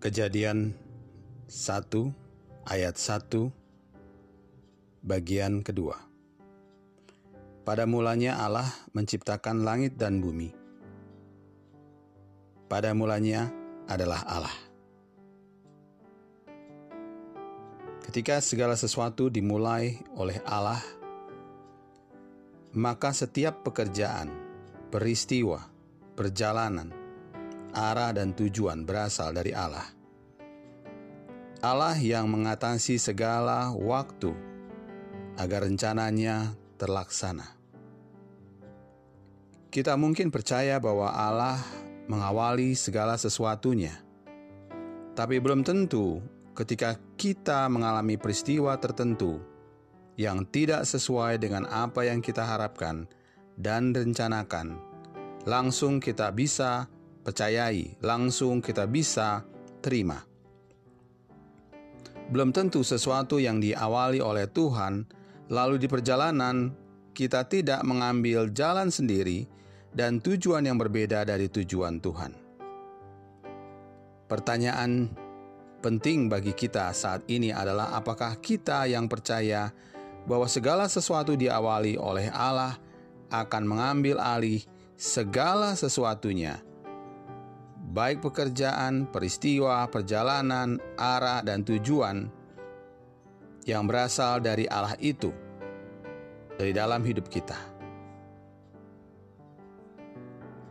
Kejadian 1 ayat 1 bagian kedua. Pada mulanya Allah menciptakan langit dan bumi. Pada mulanya adalah Allah. Ketika segala sesuatu dimulai oleh Allah, maka setiap pekerjaan, peristiwa, perjalanan, arah dan tujuan berasal dari Allah. Allah yang mengatasi segala waktu agar rencananya terlaksana. Kita mungkin percaya bahwa Allah mengawali segala sesuatunya, tapi belum tentu ketika kita mengalami peristiwa tertentu yang tidak sesuai dengan apa yang kita harapkan dan rencanakan, langsung kita bisa percayai, langsung kita bisa terima. Belum tentu sesuatu yang diawali oleh Tuhan, lalu di perjalanan kita tidak mengambil jalan sendiri dan tujuan yang berbeda dari tujuan Tuhan. Pertanyaan penting bagi kita saat ini adalah apakah kita yang percaya bahwa segala sesuatu diawali oleh Allah akan mengambil alih segala sesuatunya baik pekerjaan, peristiwa, perjalanan, arah, dan tujuan yang berasal dari Allah itu dari dalam hidup kita.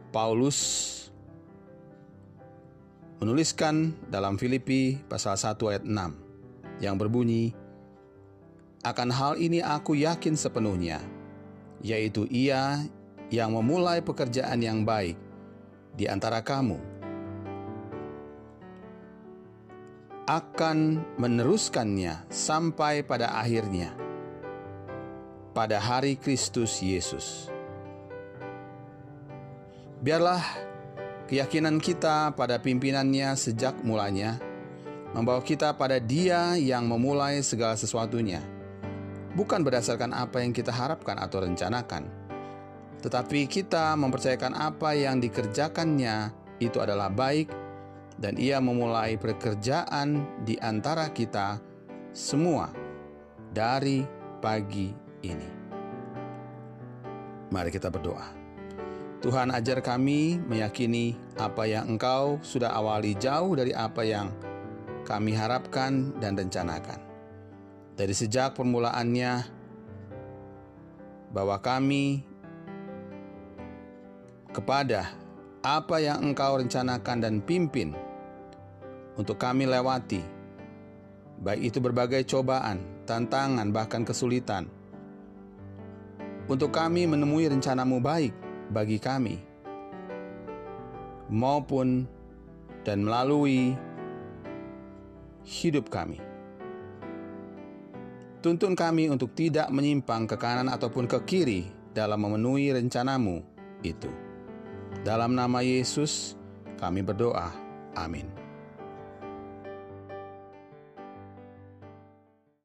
Paulus menuliskan dalam Filipi pasal 1 ayat 6 yang berbunyi, Akan hal ini aku yakin sepenuhnya, yaitu ia yang memulai pekerjaan yang baik di antara kamu akan meneruskannya sampai pada akhirnya, pada hari Kristus Yesus. Biarlah keyakinan kita pada pimpinannya sejak mulanya membawa kita pada Dia yang memulai segala sesuatunya, bukan berdasarkan apa yang kita harapkan atau rencanakan, tetapi kita mempercayakan apa yang dikerjakannya itu adalah baik dan ia memulai pekerjaan di antara kita semua dari pagi ini. Mari kita berdoa. Tuhan ajar kami meyakini apa yang Engkau sudah awali jauh dari apa yang kami harapkan dan rencanakan. Dari sejak permulaannya, bahwa kami kepada apa yang Engkau rencanakan dan pimpin untuk kami lewati, baik itu berbagai cobaan, tantangan, bahkan kesulitan. Untuk kami menemui rencanamu baik bagi kami, maupun dan melalui hidup kami. Tuntun kami untuk tidak menyimpang ke kanan ataupun ke kiri dalam memenuhi rencanamu itu. Dalam nama Yesus, kami berdoa. Amin.